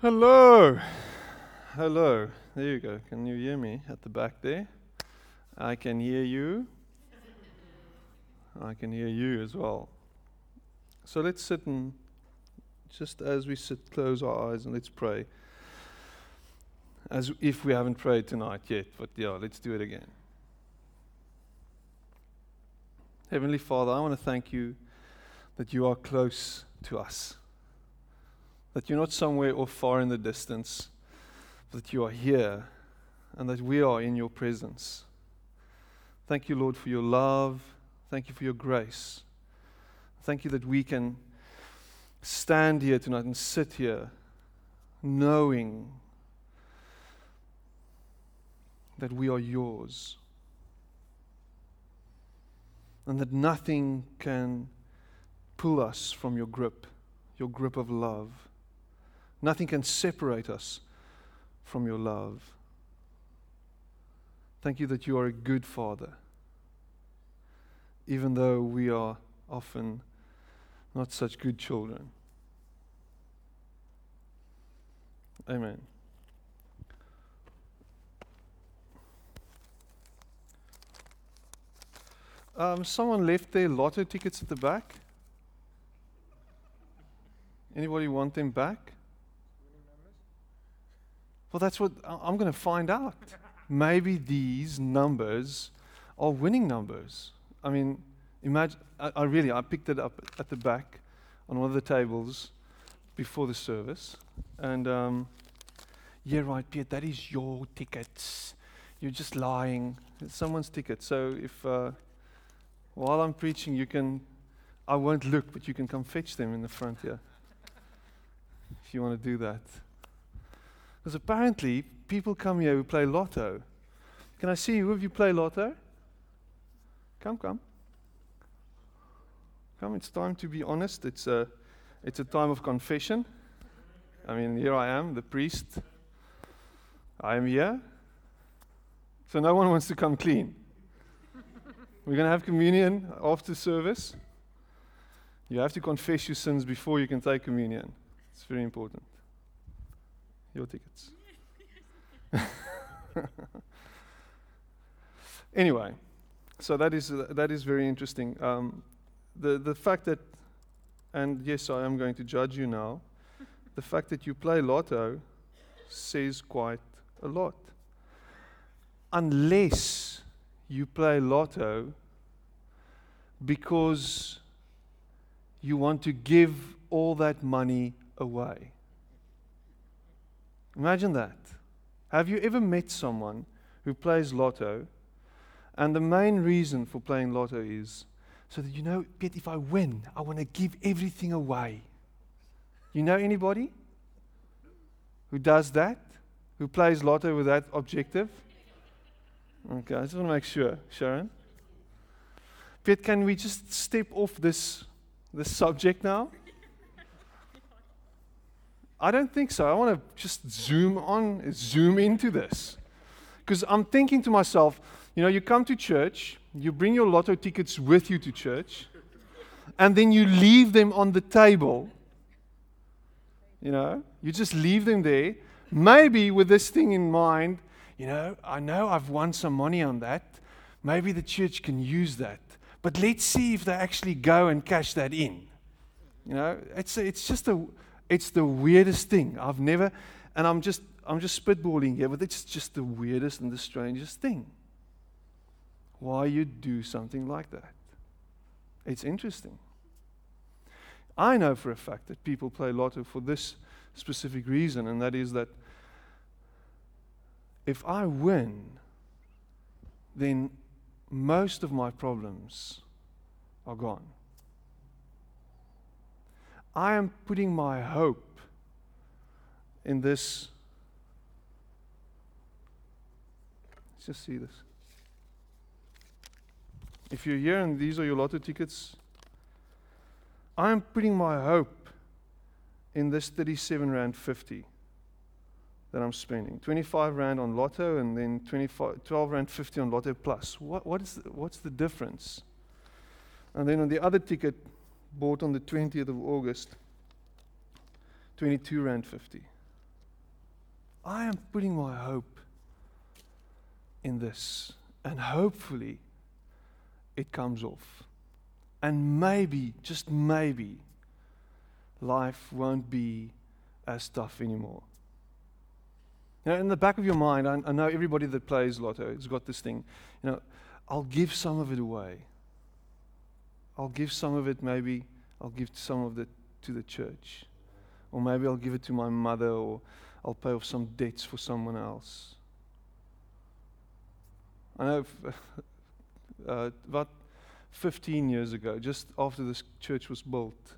Hello. Hello. There you go. Can you hear me at the back there? I can hear you. I can hear you as well. So let's sit and just as we sit, close our eyes and let's pray. As if we haven't prayed tonight yet, but yeah, let's do it again. Heavenly Father, I want to thank you that you are close to us that you're not somewhere off far in the distance, that you are here and that we are in your presence. Thank you, Lord, for your love. Thank you for your grace. Thank you that we can stand here tonight and sit here knowing that we are yours and that nothing can pull us from your grip, your grip of love. Nothing can separate us from your love. Thank you that you are a good Father, even though we are often not such good children. Amen. Um, someone left their lotto tickets at the back. Anybody want them back? Well, that's what I'm going to find out. Maybe these numbers are winning numbers. I mean, imagine, I, I, really, I picked it up at the back on one of the tables before the service. And, um, yeah, right, Piet, that is your tickets. You're just lying. It's someone's ticket. So if, uh, while I'm preaching, you can, I won't look, but you can come fetch them in the front here. if you want to do that. Because apparently, people come here who play lotto. Can I see who of you play lotto? Come, come. Come, it's time to be honest. It's a, it's a time of confession. I mean, here I am, the priest. I am here. So no one wants to come clean. We're going to have communion after service. You have to confess your sins before you can take communion. It's very important your tickets. anyway, so that is, uh, that is very interesting. Um, the, the fact that, and yes, I am going to judge you now, the fact that you play lotto says quite a lot. Unless you play lotto because you want to give all that money away. Imagine that. Have you ever met someone who plays lotto and the main reason for playing lotto is so that you know, Piet, if I win, I want to give everything away. You know anybody who does that? Who plays lotto with that objective? Okay, I just want to make sure. Sharon? Piet, can we just step off this, this subject now? I don't think so. I want to just zoom on, zoom into this. Because I'm thinking to myself, you know, you come to church, you bring your lotto tickets with you to church, and then you leave them on the table. You know, you just leave them there. Maybe with this thing in mind, you know, I know I've won some money on that. Maybe the church can use that. But let's see if they actually go and cash that in. You know, it's, it's just a it's the weirdest thing. I've never, and I'm just, I'm just spitballing here, but it's just the weirdest and the strangest thing. Why you do something like that? It's interesting. I know for a fact that people play lotto for this specific reason, and that is that if I win, then most of my problems are gone. I am putting my hope in this. Let's just see this. If you're here and these are your lotto tickets, I am putting my hope in this 37 Rand 50 that I'm spending. 25 Rand on Lotto and then 25, 12 Rand 50 on Lotto Plus. What, what is the, what's the difference? And then on the other ticket, bought on the 20th of August, 22 Rand 50. I am putting my hope in this. And hopefully, it comes off. And maybe, just maybe, life won't be as tough anymore. Now, in the back of your mind, I, I know everybody that plays lotto has got this thing. You know, I'll give some of it away. I'll give some of it, maybe I'll give some of it to the church. Or maybe I'll give it to my mother, or I'll pay off some debts for someone else. I know uh, about 15 years ago, just after this church was built,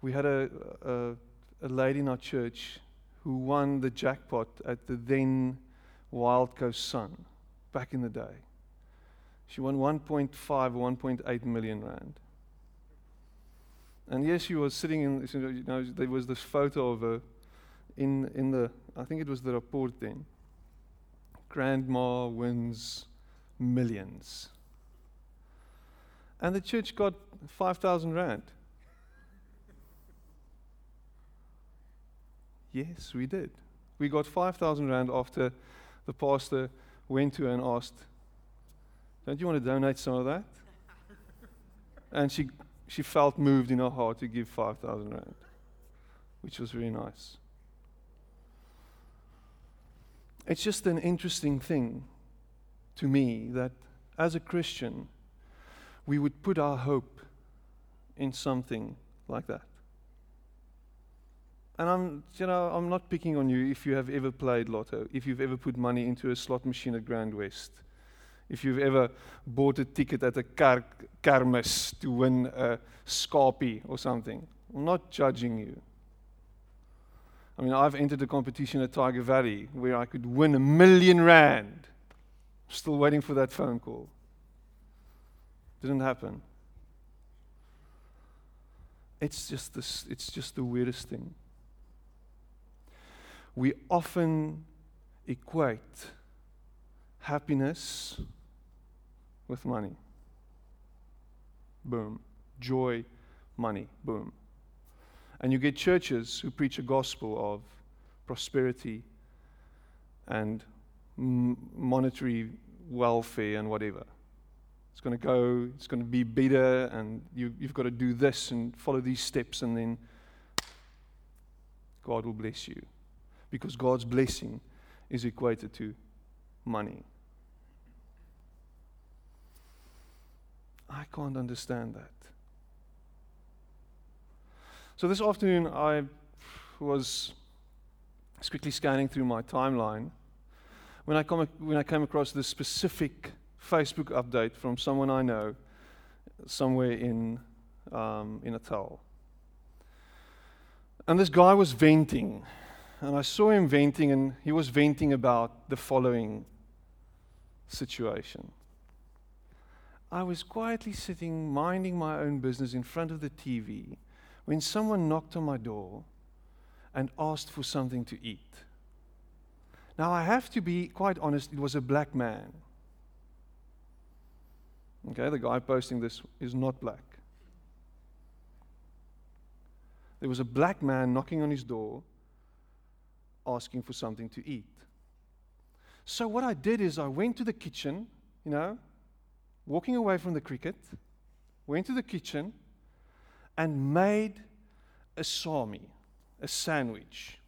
we had a, a, a lady in our church who won the jackpot at the then Wild Coast Sun back in the day. She won 1.5 or 1.8 million rand. And yes, she was sitting in, you know, there was this photo of her in, in the, I think it was the Rapport then. Grandma wins millions. And the church got 5,000 rand. Yes, we did. We got 5,000 rand after the pastor went to her and asked, Don't you want to donate some of that? and she, she felt moved in her heart to give 5,000 rand, which was very nice. It's just an interesting thing to me that as a Christian, we would put our hope in something like that. And I'm, you know, I'm not picking on you if you have ever played lotto, if you've ever put money into a slot machine at Grand West, if you've ever bought a ticket at a car, kermis to win a Scarpie or something. I'm not judging you. I mean, I've entered a competition at Tyger Valley where I could win a million rand. Still waiting for that phone call. Didn't happen. It's just this, it's just the weirdest thing. We often equate happiness with money. Boom. Joy, money. Boom. And you get churches who preach a gospel of prosperity and monetary welfare and whatever. It's going to go, it's going to be better, and you, you've got to do this and follow these steps, and then God will bless you. Because God's blessing is equated to money. I can't understand that. So this afternoon, I was quickly scanning through my timeline when I, come, when I came across this specific Facebook update from someone I know somewhere in, um, in Natal. And this guy was venting. And I saw him venting, and he was venting about the following situation. I was quietly sitting, minding my own business in front of the TV when someone knocked on my door and asked for something to eat. Now, I have to be quite honest, it was a black man. Okay, the guy posting this is not black. There was a black man knocking on his door asking for something to eat. So, what I did is I went to the kitchen, you know, walking away from the cricket, went to the kitchen and made a sami, a sandwich.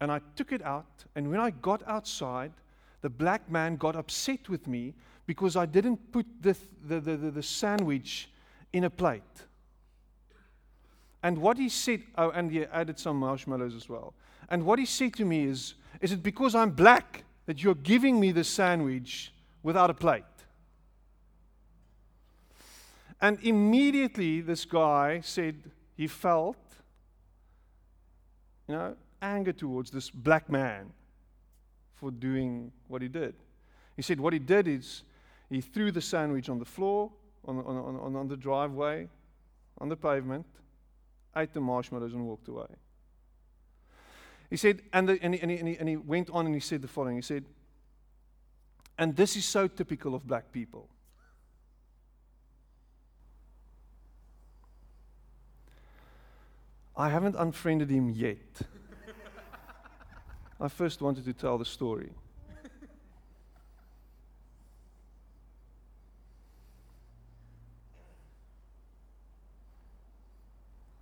And I took it out, and when I got outside, the black man got upset with me because I didn't put the, the, the, the, sandwich in a plate. And what he said, oh, and he added some marshmallows as well. And what he said to me is, Is it because I'm black that you're giving me the sandwich without a plate? And immediately, this guy said he felt, you know, anger towards this black man for doing what he did. He said what he did is he threw the sandwich on the floor, on, on, on, on the driveway, on the pavement, ate the marshmallows, and walked away. He said, and, the, and, he, and, he, and he went on and he said the following He said, and this is so typical of black people. I haven't unfriended him yet. I first wanted to tell the story.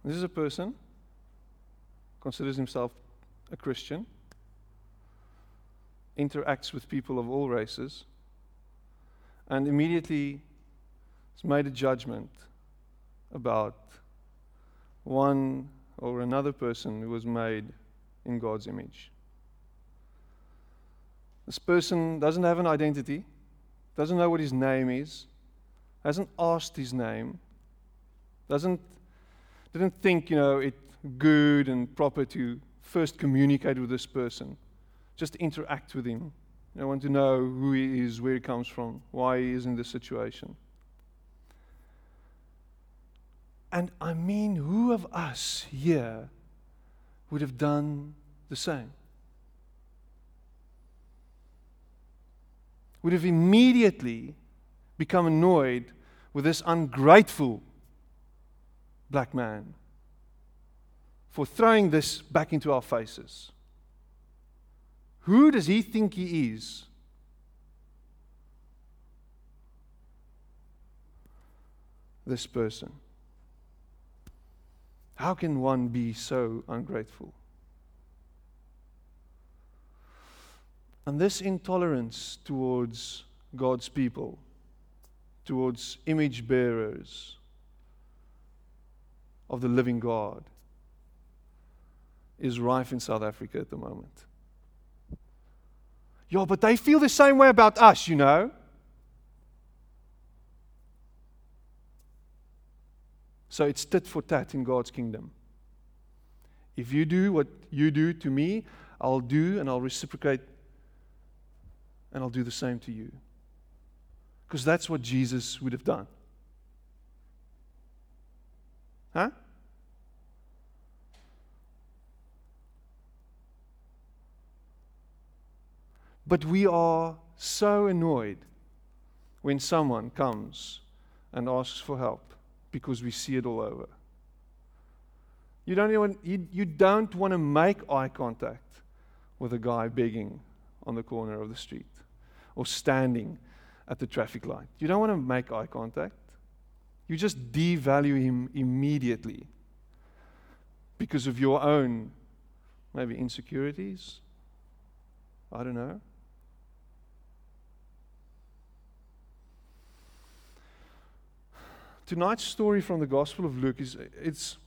This is a person considers himself a Christian, interacts with people of all races, and immediately has made a judgment about one or another person who was made in God's image. This person doesn't have an identity, doesn't know what his name is, hasn't asked his name, doesn't didn't think, you know, it good and proper to first communicate with this person, just interact with him. I want to know who he is, where he comes from, why he is in this situation. And I mean, who of us here would have done the same? Would have immediately become annoyed with this ungrateful black man for throwing this back into our faces. Who does he think he is? This person. How can one be so ungrateful? And this intolerance towards God's people, towards image bearers, of the living God is rife in South Africa at the moment. Yeah, but they feel the same way about us, you know. So it's tit for tat in God's kingdom. If you do what you do to me, I'll do and I'll reciprocate and I'll do the same to you. Because that's what Jesus would have done. Huh? But we are so annoyed when someone comes and asks for help because we see it all over. You don't, even, you, you don't want to make eye contact with a guy begging on the corner of the street or standing at the traffic light. You don't want to make eye contact. You just devalue him immediately because of your own, maybe insecurities. I don't know. Tonight's story from the Gospel of Luke is it's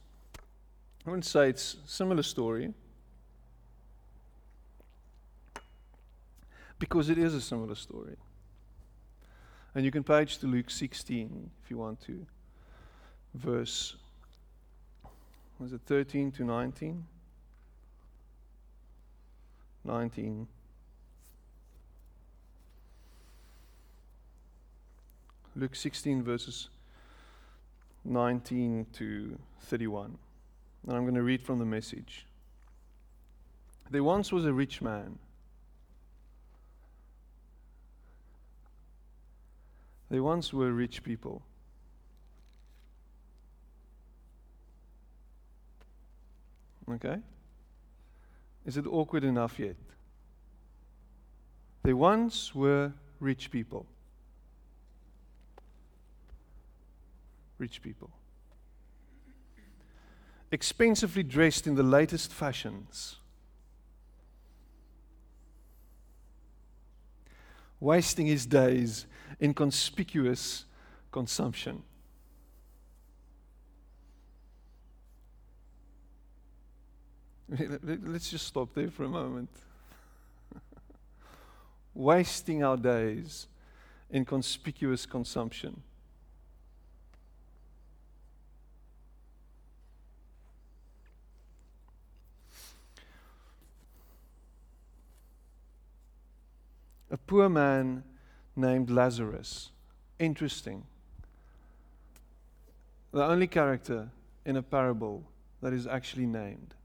I wouldn't say it's a similar story because it is a similar story. And you can page to Luke 16 if you want to. Verse, was it 13 to 19? 19. Luke 16, verses 19 to 31. And I'm going to read from the message. There once was a rich man They once were rich people. Okay? Is it awkward enough yet? They once were rich people. Rich people. Expensively dressed in the latest fashions. Wasting his days in conspicuous consumption. Let's just stop there for a moment. Wasting our days in conspicuous consumption. A poor man named Lazarus. Interesting. The only character in a parable that is actually named.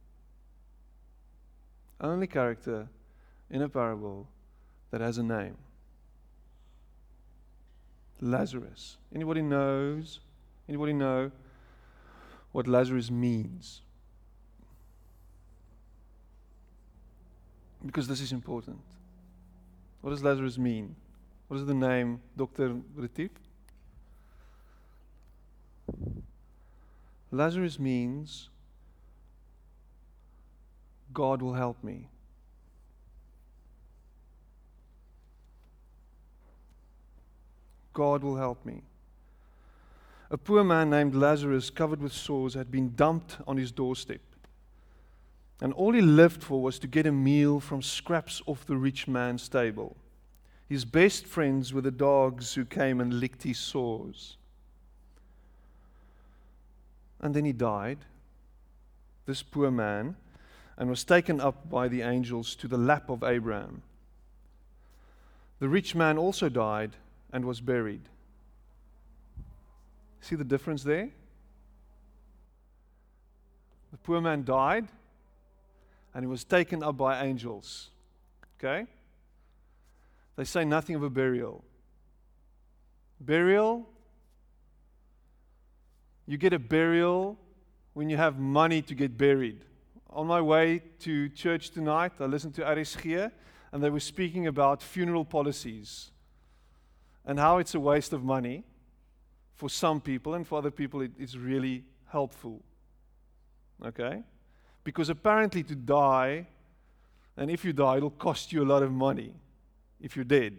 Only character in a parable that has a name. Lazarus. Anybody knows? Anybody know what Lazarus means? because this is important. What does Lazarus mean? What is the name, Dr. Retief? Lazarus means God will help me. God will help me. A poor man named Lazarus, covered with sores, had been dumped on his doorstep. And all he lived for was to get a meal from scraps off the rich man's table. His best friends were the dogs who came and licked his sores. And then he died, this poor man, and was taken up by the angels to the lap of Abraham. The rich man also died and was buried. See the difference there? The poor man died and he was taken up by angels. Okay? They say nothing of a burial. Burial, you get a burial when you have money to get buried. On my way to church tonight, I listened to RSG and they were speaking about funeral policies and how it's a waste of money for some people, and for other people, it, it's really helpful. Okay? Because apparently, to die, and if you die, it'll cost you a lot of money if you're dead.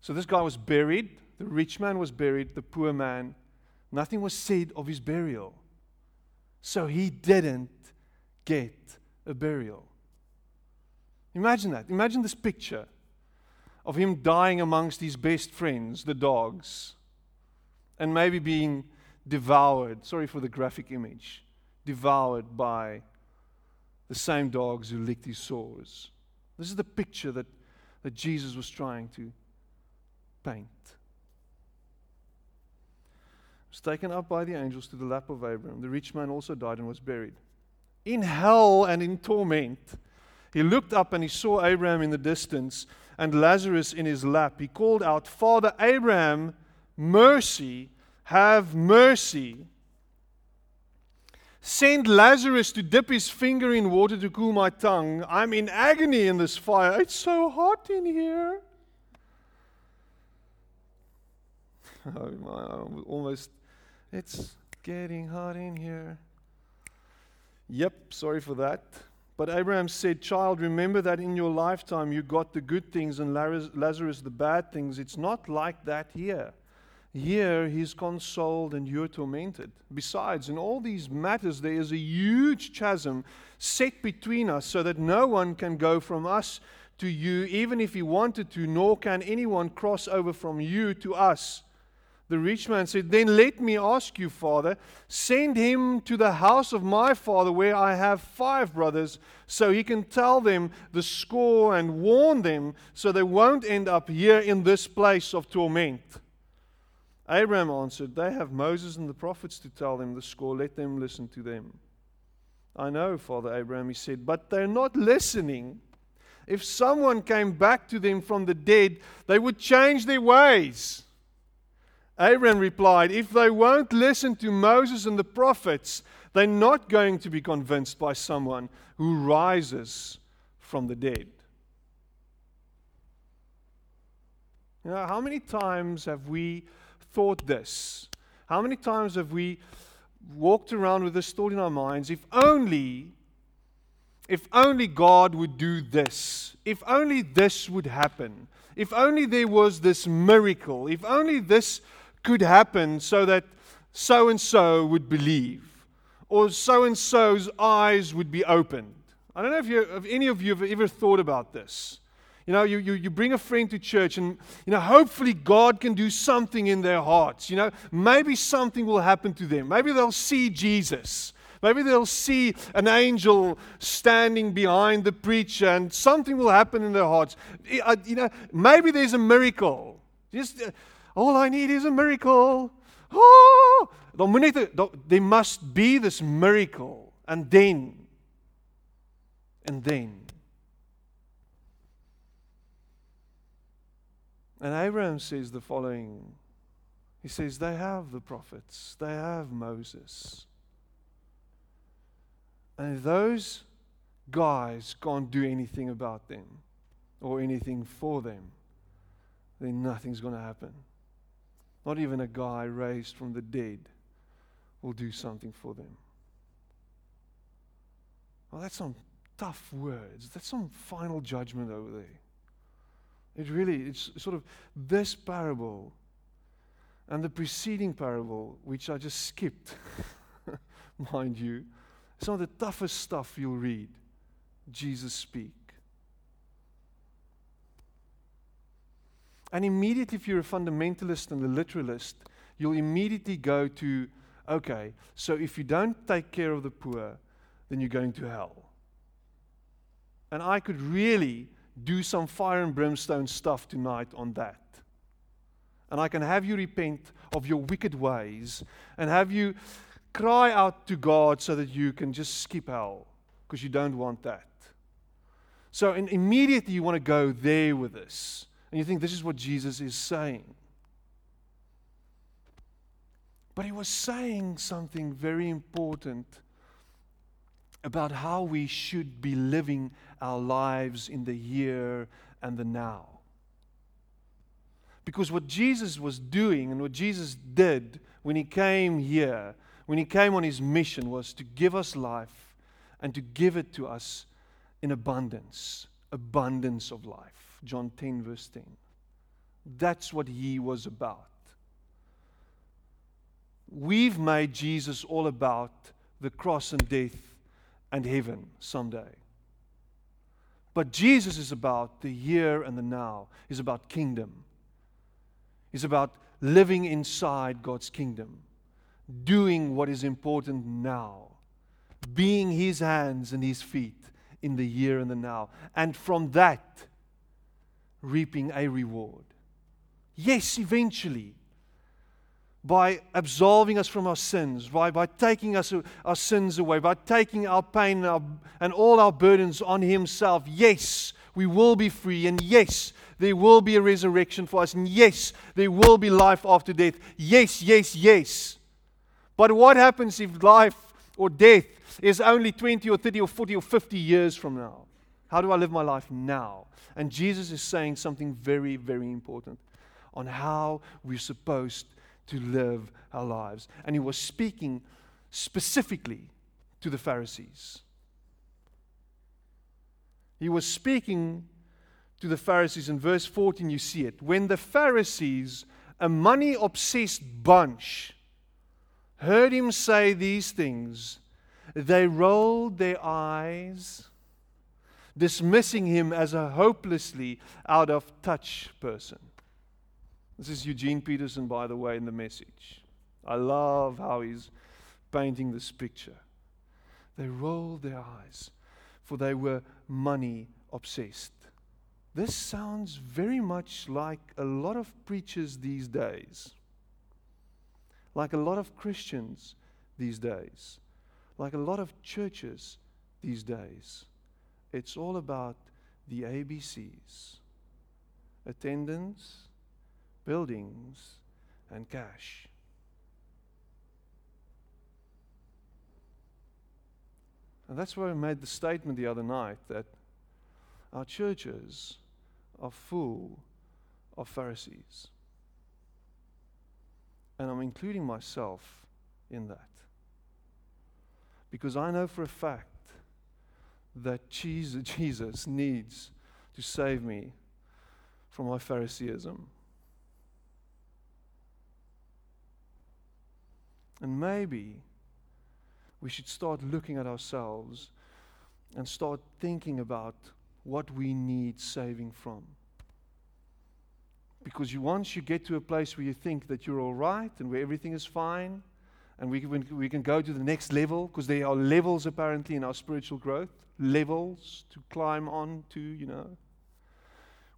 So this guy was buried. The rich man was buried. The poor man, nothing was said of his burial. So he didn't get a burial. Imagine that. Imagine this picture of him dying amongst his best friends, the dogs, and maybe being devoured. Sorry for the graphic image. Devoured by the same dogs who licked his sores. This is the picture that, that Jesus was trying to paint. Was taken up by the angels to the lap of Abraham. The rich man also died and was buried. In hell and in torment, he looked up and he saw Abraham in the distance and Lazarus in his lap. He called out, Father Abraham, mercy, have mercy. Send Lazarus to dip his finger in water to cool my tongue. I'm in agony in this fire. It's so hot in here. Oh my, almost. It's getting hot in here. Yep, sorry for that. But Abraham said, Child, remember that in your lifetime you got the good things and Lazarus the bad things. It's not like that here. Here he's consoled and you're tormented. Besides, in all these matters, there is a huge chasm set between us so that no one can go from us to you, even if he wanted to, nor can anyone cross over from you to us. The rich man said, Then let me ask you, Father, send him to the house of my father where I have five brothers, so he can tell them the score and warn them so they won't end up here in this place of torment. Abraham answered, They have Moses and the prophets to tell them the score. Let them listen to them. I know, Father Abraham, he said, but they're not listening. If someone came back to them from the dead, they would change their ways. Abraham replied, If they won't listen to Moses and the prophets, they're not going to be convinced by someone who rises from the dead. You know, how many times have we thought this? How many times have we walked around with this thought in our minds? If only, if only God would do this, if only this would happen, if only there was this miracle, if only this could happen so that so and so would believe, or so and so's eyes would be opened. I don't know if, you, if any of you have ever thought about this. You know, you, you, you bring a friend to church, and, you know, hopefully God can do something in their hearts. You know, maybe something will happen to them. Maybe they'll see Jesus. Maybe they'll see an angel standing behind the preacher, and something will happen in their hearts. You know, maybe there's a miracle. Just uh, all I need is a miracle. Oh, there must be this miracle and then and then And Abraham says the following He says, They have the prophets, they have Moses. And if those guys can't do anything about them or anything for them, then nothing's going to happen. Not even a guy raised from the dead will do something for them. Well, that's some tough words. That's some final judgment over there. It really, it's sort of this parable and the preceding parable, which I just skipped, mind you, some of the toughest stuff you'll read Jesus speak. And immediately, if you're a fundamentalist and a literalist, you'll immediately go to okay, so if you don't take care of the poor, then you're going to hell. And I could really do some fire and brimstone stuff tonight on that. And I can have you repent of your wicked ways and have you cry out to God so that you can just skip hell because you don't want that. So and immediately you want to go there with this. And you think this is what Jesus is saying. But he was saying something very important about how we should be living our lives in the here and the now. Because what Jesus was doing and what Jesus did when he came here, when he came on his mission, was to give us life and to give it to us in abundance abundance of life. John 10, verse 10. That's what he was about. We've made Jesus all about the cross and death and heaven someday. But Jesus is about the here and the now. He's about kingdom. He's about living inside God's kingdom, doing what is important now, being His hands and His feet in the here and the now. And from that, reaping a reward. Yes, eventually by absolving us from our sins, by, by taking us, our sins away, by taking our pain and, our, and all our burdens on Himself, yes, we will be free. And yes, there will be a resurrection for us. And yes, there will be life after death. Yes, yes, yes. But what happens if life or death is only 20 or 30 or 40 or 50 years from now? How do I live my life now? And Jesus is saying something very, very important on how we're supposed to live our lives. And he was speaking specifically to the Pharisees. He was speaking to the Pharisees. In verse 14, you see it. When the Pharisees, a money obsessed bunch, heard him say these things, they rolled their eyes, dismissing him as a hopelessly out of touch person. This is Eugene Peterson, by the way, in the message. I love how he's painting this picture. They rolled their eyes, for they were money obsessed. This sounds very much like a lot of preachers these days, like a lot of Christians these days, like a lot of churches these days. It's all about the ABCs attendance, buildings, and cash. And that's why I made the statement the other night that our churches are full of Pharisees. And I'm including myself in that. Because I know for a fact that Jesus, needs to save me from my Phariseeism. And maybe we should start looking at ourselves and start thinking about what we need saving from. Because you, once you get to a place where you think that you're all right and where everything is fine, and we can, we can go to the next level, because there are levels apparently in our spiritual growth, levels to climb on to, you know,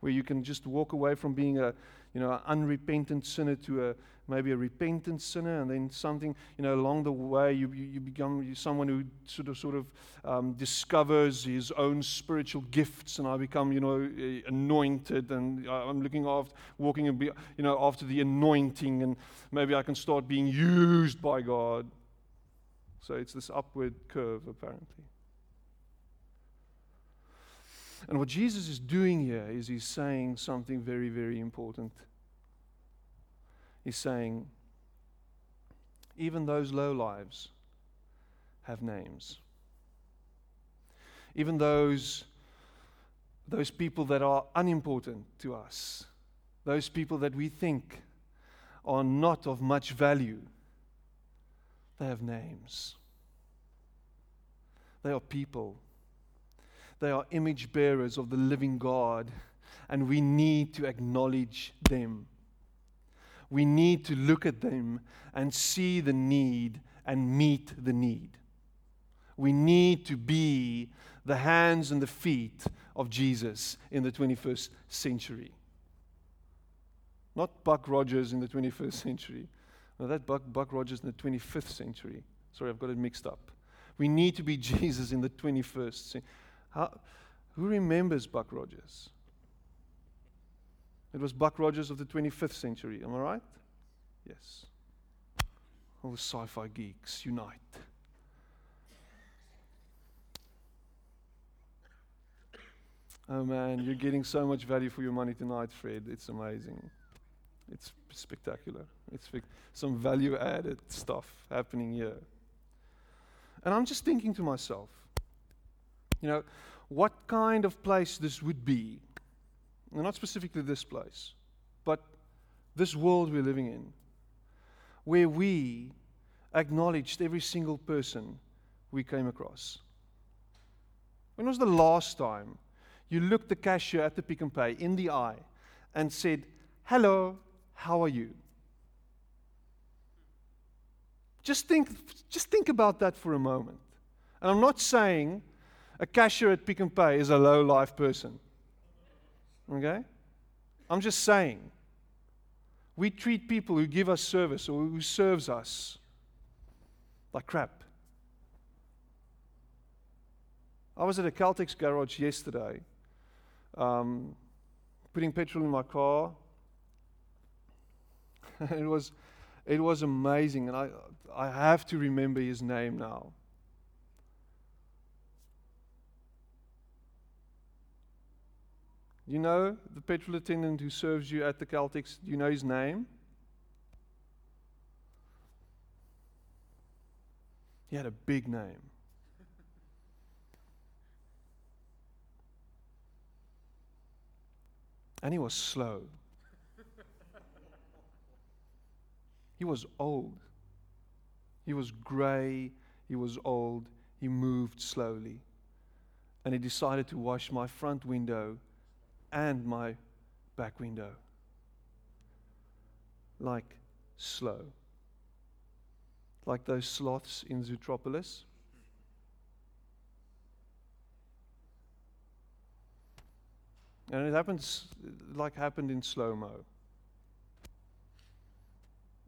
where you can just walk away from being a, you know, an unrepentant sinner to a maybe a repentant sinner, and then something, you know, along the way you, you, you become someone who sort of sort of um, discovers his own spiritual gifts, and I become, you know, anointed, and I'm looking after walking and be, you know, after the anointing, and maybe I can start being used by God. So it's this upward curve, apparently. And what Jesus is doing here is he's saying something very, very important. He's saying, even those low lives have names. Even those, those people that are unimportant to us, those people that we think are not of much value, they have names. They are people. They are image bearers of the living God, and we need to acknowledge them. We need to look at them and see the need and meet the need. We need to be the hands and the feet of Jesus in the 21st century. Not Buck Rogers in the 21st century. No, that Buck, Buck Rogers in the 25th century. Sorry, I've got it mixed up. We need to be Jesus in the 21st century. How, who remembers Buck Rogers? It was Buck Rogers of the 25th century, am I right? Yes. All the sci fi geeks unite. Oh man, you're getting so much value for your money tonight, Fred. It's amazing. It's spectacular. It's some value added stuff happening here. And I'm just thinking to myself, you know, what kind of place this would be. Not specifically this place, but this world we're living in, where we acknowledged every single person we came across. When was the last time you looked the cashier at the Pick n Pay in the eye and said, Hello, how are you? Just think, just think about that for a moment. And I'm not saying a cashier at Pick n Pay is a low life person. Okay? I'm just saying we treat people who give us service or who serves us like crap. I was at a Caltex garage yesterday, um, putting petrol in my car. it was, it was amazing, and I, I have to remember his name now. You know the petrol attendant who serves you at the Caltex? Do you know his name? He had a big name. And he was slow. he was old. He was gray. He was old. He moved slowly. And he decided to wash my front window and my back window. Like slow. Like those sloths in Zootropolis. And it happens like happened in slow mo.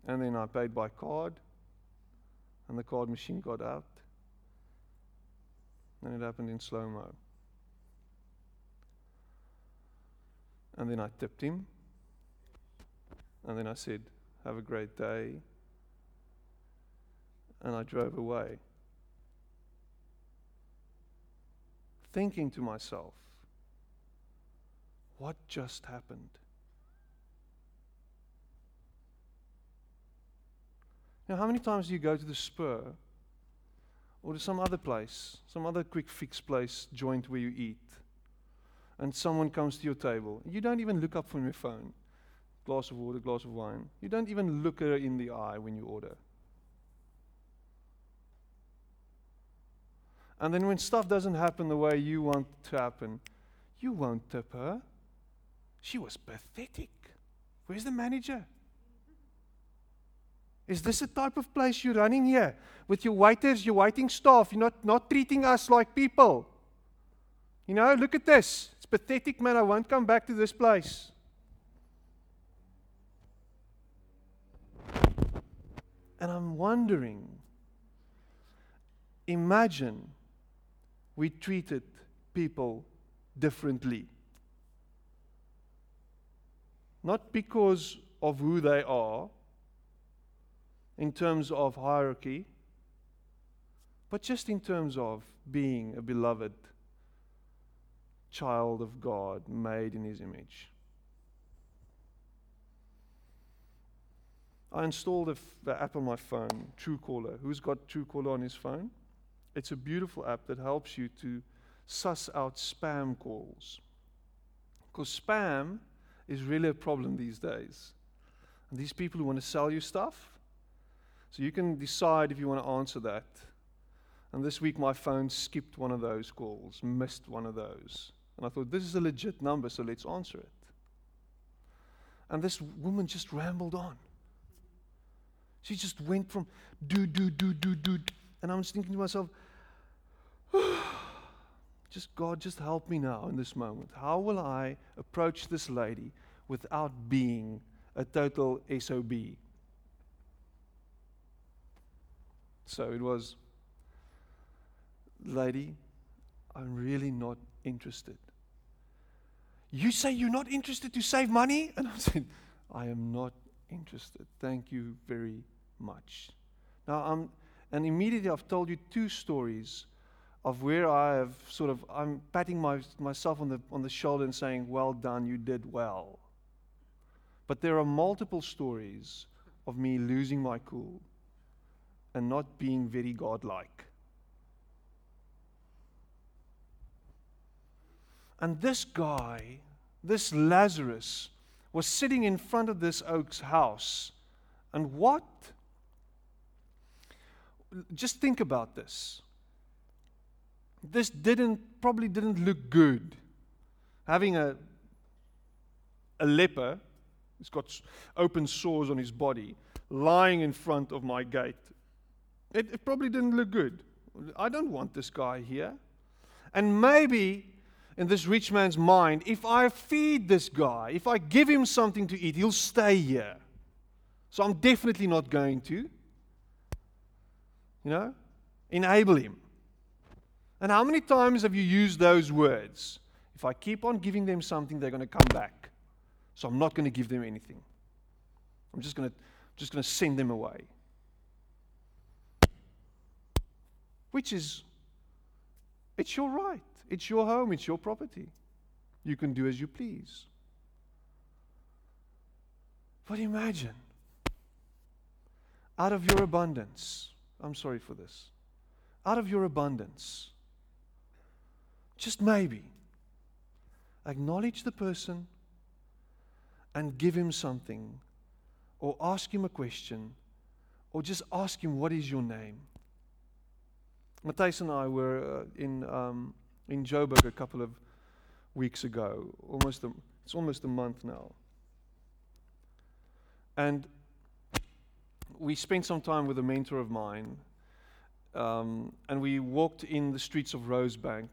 And then I paid by card, and the card machine got out. And it happened in slow mo. And then I tipped him. And then I said, Have a great day. And I drove away. Thinking to myself, what just happened? Now, how many times do you go to the spur or to some other place, some other quick fix place, joint where you eat? And someone comes to your table, you don't even look up from your phone. Glass of water, glass of wine. You don't even look her in the eye when you order. And then when stuff doesn't happen the way you want to happen, you won't tip her. She was pathetic. Where's the manager? Is this the type of place you're running here? With your waiters, your waiting staff, you're not, not treating us like people. You know, look at this pathetic, man. I won't come back to this place. And I'm wondering imagine we treated people differently. Not because of who they are in terms of hierarchy, but just in terms of being a beloved child of God, made in his image. I installed the app on my phone, Truecaller. Who's got Truecaller on his phone? It's a beautiful app that helps you to suss out spam calls. Because spam is really a problem these days. And these people who want to sell you stuff, so you can decide if you want to answer that. And this week my phone skipped one of those calls, missed one of those. And I thought, this is a legit number, so let's answer it. And this woman just rambled on. She just went from do, do, do, do, do. And I was thinking to myself, just God, just help me now in this moment. How will I approach this lady without being a total SOB? So it was, lady, I'm really not interested. You say you're not interested to save money? And I said, I am not interested. Thank you very much. Now, I'm, and immediately I've told you two stories of where I have sort of, I'm patting my, myself on the, on the shoulder and saying, Well done, you did well. But there are multiple stories of me losing my cool and not being very godlike. And this guy, this Lazarus, was sitting in front of this oak's house. And what? Just think about this. This didn't probably didn't look good. Having a a leper, he's got open sores on his body, lying in front of my gate. It, it probably didn't look good. I don't want this guy here. And maybe in this rich man's mind, if I feed this guy, if I give him something to eat, he'll stay here. So I'm definitely not going to, you know, enable him. And how many times have you used those words? If I keep on giving them something, they're going to come back. So I'm not going to give them anything. I'm just going to just going to send them away. Which is it's your right. It's your home, it's your property. You can do as you please. But imagine, out of your abundance, I'm sorry for this, out of your abundance, just maybe, acknowledge the person and give him something, or ask him a question, or just ask him, What is your name? Matthias and I were uh, in um, in Joburg a couple of weeks ago. Almost a, it's almost a month now. And we spent some time with a mentor of mine, um, and we walked in the streets of Rosebank.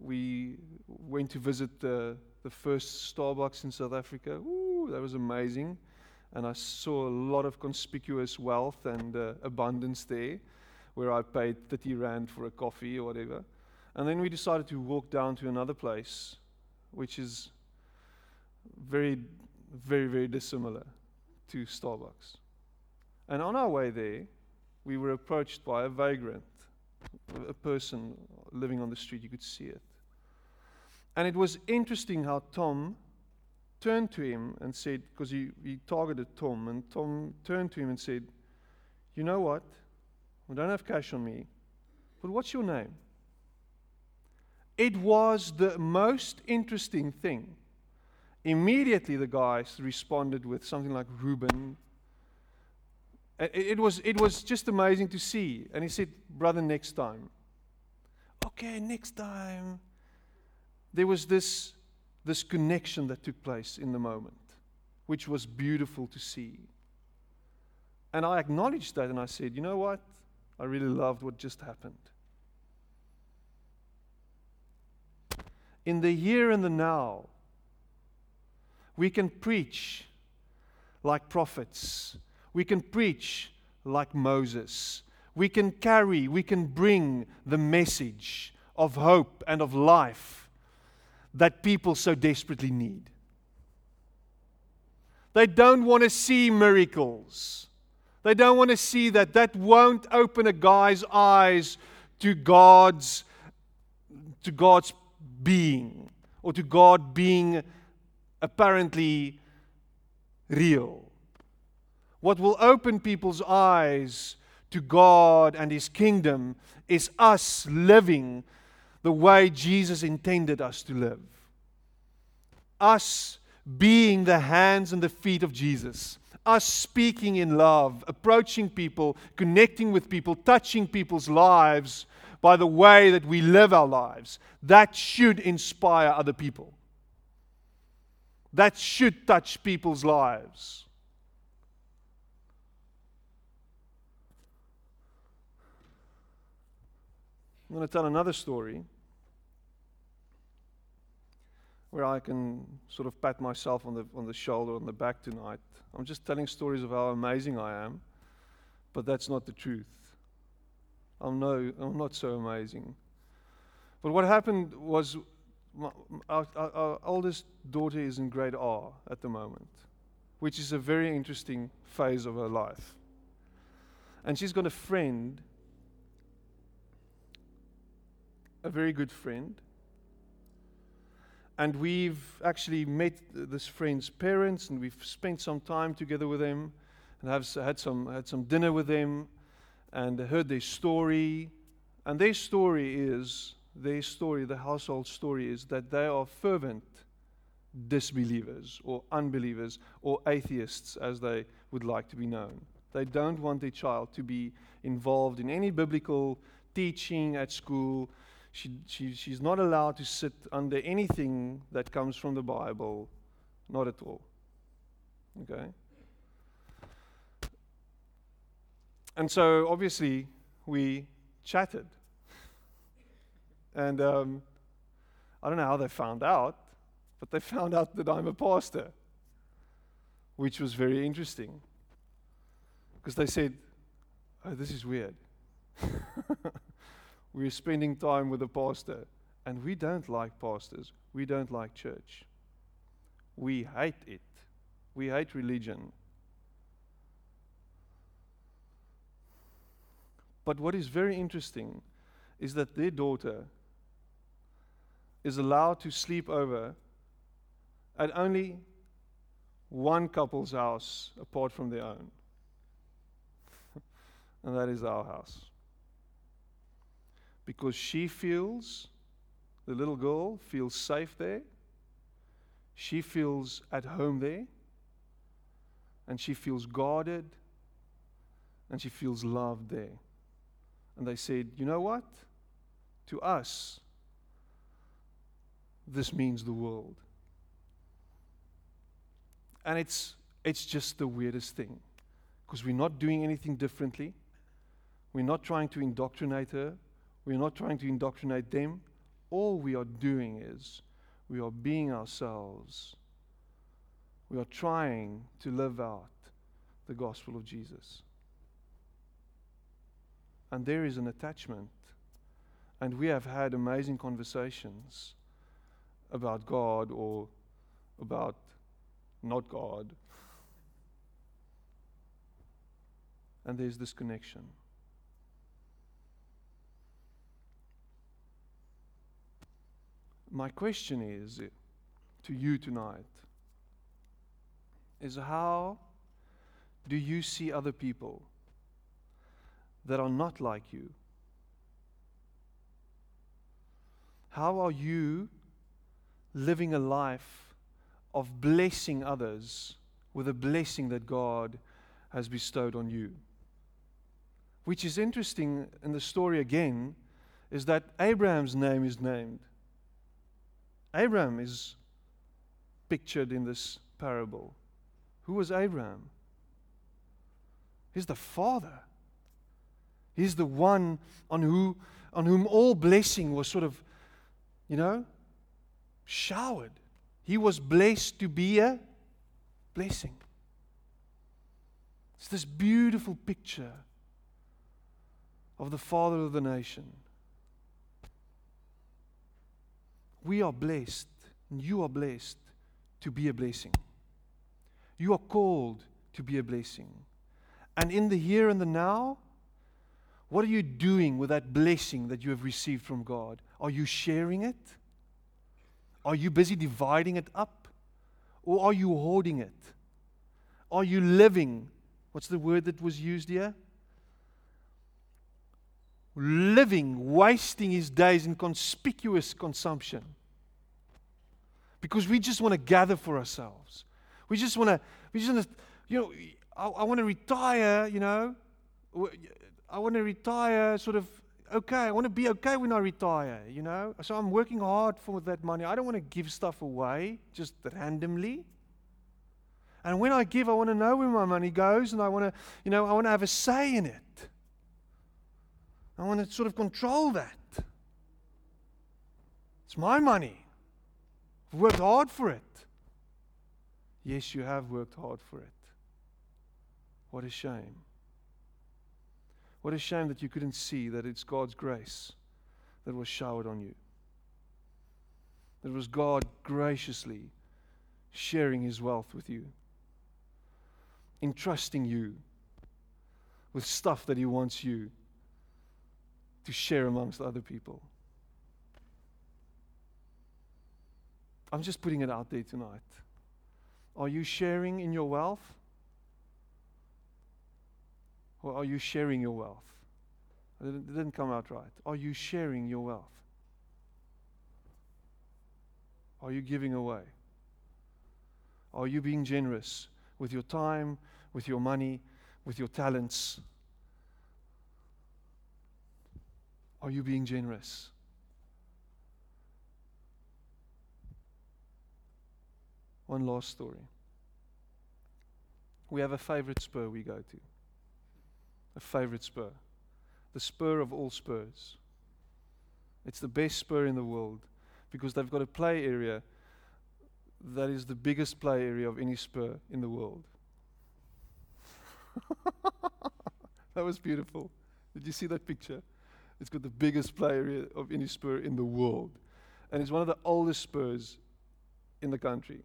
We went to visit the, the first Starbucks in South Africa. Ooh, that was amazing. And I saw a lot of conspicuous wealth and uh, abundance there, where I paid 30 Rand for a coffee or whatever. And then we decided to walk down to another place, which is very, very, very dissimilar to Starbucks. And on our way there, we were approached by a vagrant, a person living on the street. You could see it. And it was interesting how Tom turned to him and said, because he, he targeted Tom, and Tom turned to him and said, You know what? I don't have cash on me, but what's your name? It was the most interesting thing. Immediately, the guys responded with something like Reuben. It was, it was just amazing to see. And he said, Brother, next time. Okay, next time. There was this, this connection that took place in the moment, which was beautiful to see. And I acknowledged that and I said, You know what? I really loved what just happened. In the here and the now, we can preach like prophets. We can preach like Moses. We can carry, we can bring the message of hope and of life that people so desperately need. They don't want to see miracles. They don't want to see that. That won't open a guy's eyes to God's to God's being or to God being apparently real. What will open people's eyes to God and His kingdom is us living the way Jesus intended us to live. Us being the hands and the feet of Jesus. Us speaking in love, approaching people, connecting with people, touching people's lives by the way that we live our lives. That should inspire other people. That should touch people's lives. I'm going to tell another story where I can sort of pat myself on the, on the shoulder, on the back tonight. I'm just telling stories of how amazing I am, but that's not the truth. I'm, no, I'm not so amazing. But what happened was my, our, our, our oldest daughter is in grade R at the moment, which is a very interesting phase of her life. And she's got a friend, a very good friend. And we've actually met this friend's parents, and we've spent some time together with them, and have had some had some dinner with them, and heard their story. And their story is their story, the household story is that they are fervent disbelievers or unbelievers or atheists, as they would like to be known. They don't want their child to be involved in any biblical teaching at school. She, she, she's not allowed to sit under anything that comes from the Bible, not at all. Okay? And so, obviously, we chatted. And um, I don't know how they found out, but they found out that I'm a pastor, which was very interesting. Because they said, Oh, this is weird. We're spending time with a pastor, and we don't like pastors. We don't like church. We hate it. We hate religion. But what is very interesting is that their daughter is allowed to sleep over at only one couple's house apart from their own. and that is our house. Because she feels, the little girl feels safe there, she feels at home there, and she feels guarded, and she feels loved there. And they said, You know what? To us, this means the world. And it's, it's just the weirdest thing because we're not doing anything differently. We're not trying to indoctrinate her. We're not trying to indoctrinate them. All we are doing is we are being ourselves. We are trying to live out the gospel of Jesus. And there is an attachment. And we have had amazing conversations about God or about not God. And there's this connection. My question is eh, to you tonight is how do you see other people that are not like you? How are you living a life of blessing others with a blessing that God has bestowed on you. Which is interesting in the story again, is that Abraham's name is named. Abraham is pictured in this parable. Who was Abraham? He's the father. He's the one on, who, on whom all blessing was sort of, you know, showered. He was blessed to be a blessing. It's this beautiful picture of the Father of the nation. We are blessed, and you are blessed to be a blessing. You are called to be a blessing. And in the here and the now, what are you doing with that blessing that you have received from God? Are you sharing it? Are you busy dividing it up? Or are you hoarding it? Are you living? What's the word that was used here? Living, wasting his days in conspicuous consumption. Because we just want to gather for ourselves. We just want to, we just want to, you know, I, I want to retire, you know. I want to retire sort of okay. I want to be okay when I retire, you know. So I'm working hard for that money. I don't want to give stuff away just randomly. And when I give, I want to know where my money goes and I want to, you know, I want to have a say in it. I want to sort of control that. It's my money. I've worked hard for it. Yes, you have worked hard for it. What a shame. What a shame that you couldn't see that it's God's grace that was showered on you. That was God graciously sharing his wealth with you, entrusting you with stuff that he wants you to share amongst other people. I'm just putting it out there tonight. Are you sharing in your wealth? Or are you sharing your wealth? It didn't come out right. Are you sharing your wealth? Are you giving away? Are you being generous with your time, with your money, with your talents? Are you being generous? One last story. We have a favorite spur we go to a favorite spur. The spur of all spurs. It's the best spur in the world because they've got a play area that is the biggest play area of any spur in the world. that was beautiful. Did you see that picture? It's got the biggest play area of any spur in the world. And it's one of the oldest spurs in the country.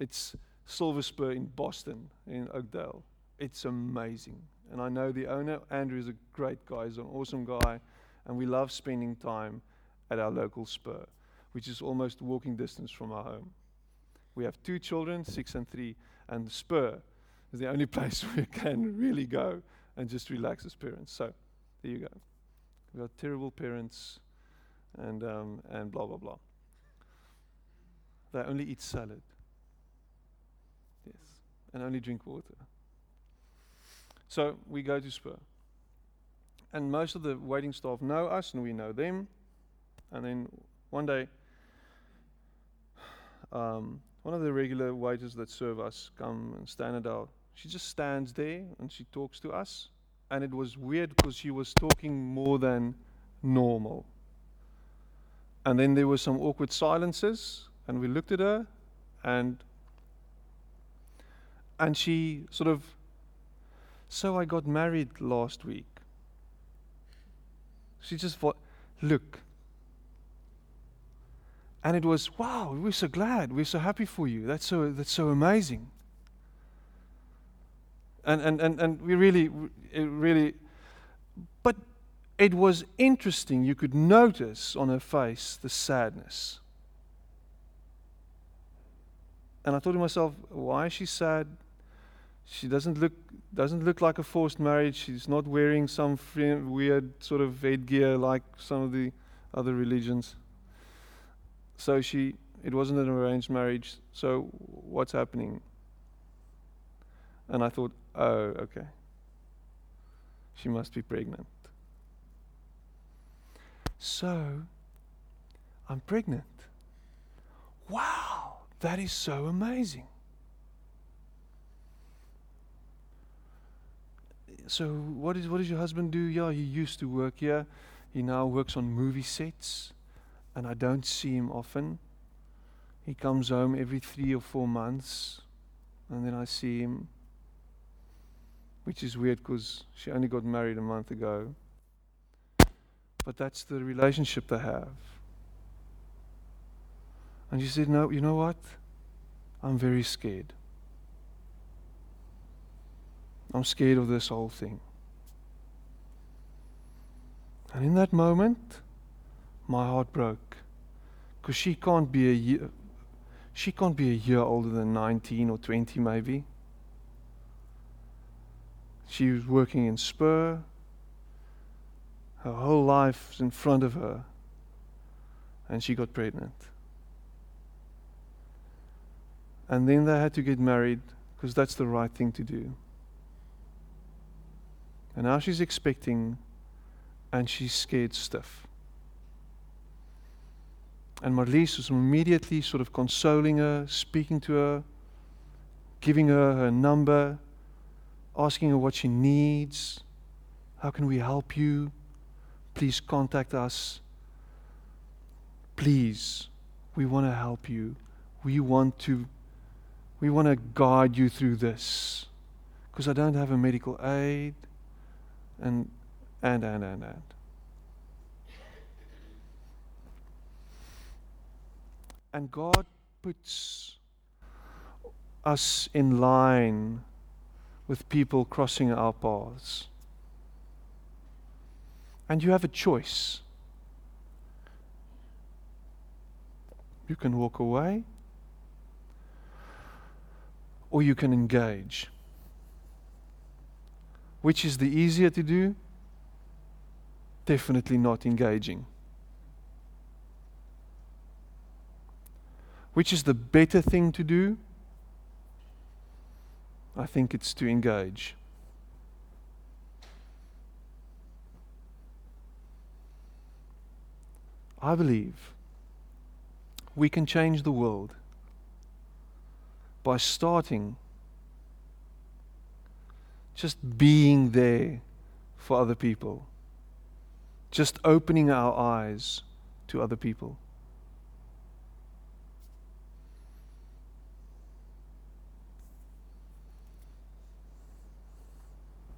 It's Silver Spur in Boston, in Oakdale. It's amazing. And I know the owner, Andrew, is a great guy, he's an awesome guy, and we love spending time at our local spur, which is almost walking distance from our home. We have two children, six and three, and the spur is the only place we can really go and just relax as parents. So there you go. We've got terrible parents and, um, and blah, blah, blah. They only eat salad. Yes. And only drink water. So we go to Spur. And most of the waiting staff know us and we know them. And then one day, um, one of the regular waiters that serve us come and stand at our. She just stands there and she talks to us. And it was weird because she was talking more than normal. And then there were some awkward silences, and we looked at her, and and she sort of so I got married last week. She just thought, look. And it was, wow, we're so glad. We're so happy for you. That's so, that's so amazing. And, and, and, and we really, it really, but it was interesting. You could notice on her face the sadness. And I thought to myself, why is she sad? She doesn't look doesn't look like a forced marriage. She's not wearing some weird sort of headgear like some of the other religions. So she it wasn't an arranged marriage. So what's happening? And I thought, oh, okay. She must be pregnant. So I'm pregnant. Wow, that is so amazing. So what is what does your husband do? Yeah, he used to work here. He now works on movie sets, and I don't see him often. He comes home every three or four months, and then I see him, which is weird because she only got married a month ago. But that's the relationship they have. And she said, No, you know what? I'm very scared. I'm scared of this whole thing. And in that moment, my heart broke Because she can't be a year, she can't be a year older than 19 or 20 maybe. She was working in Spur. Her whole life was in front of her. And she got pregnant. And then they had to get married because that's the right thing to do. And now she's expecting and she's scared stiff. And Marlies was immediately sort of consoling her, speaking to her, giving her her number, asking her what she needs. How can we help you? Please contact us. Please, we want to help you. We want to we want to guide you through this because I don't have a medical aid and and and and and and God puts us in line with people crossing our paths. And you have a choice. You can walk away or you can engage. Which is the easier to do? Definitely not engaging. Which is the better thing to do? I think it's to engage. I believe we can change the world by starting just being there for other people, just opening our eyes to other people.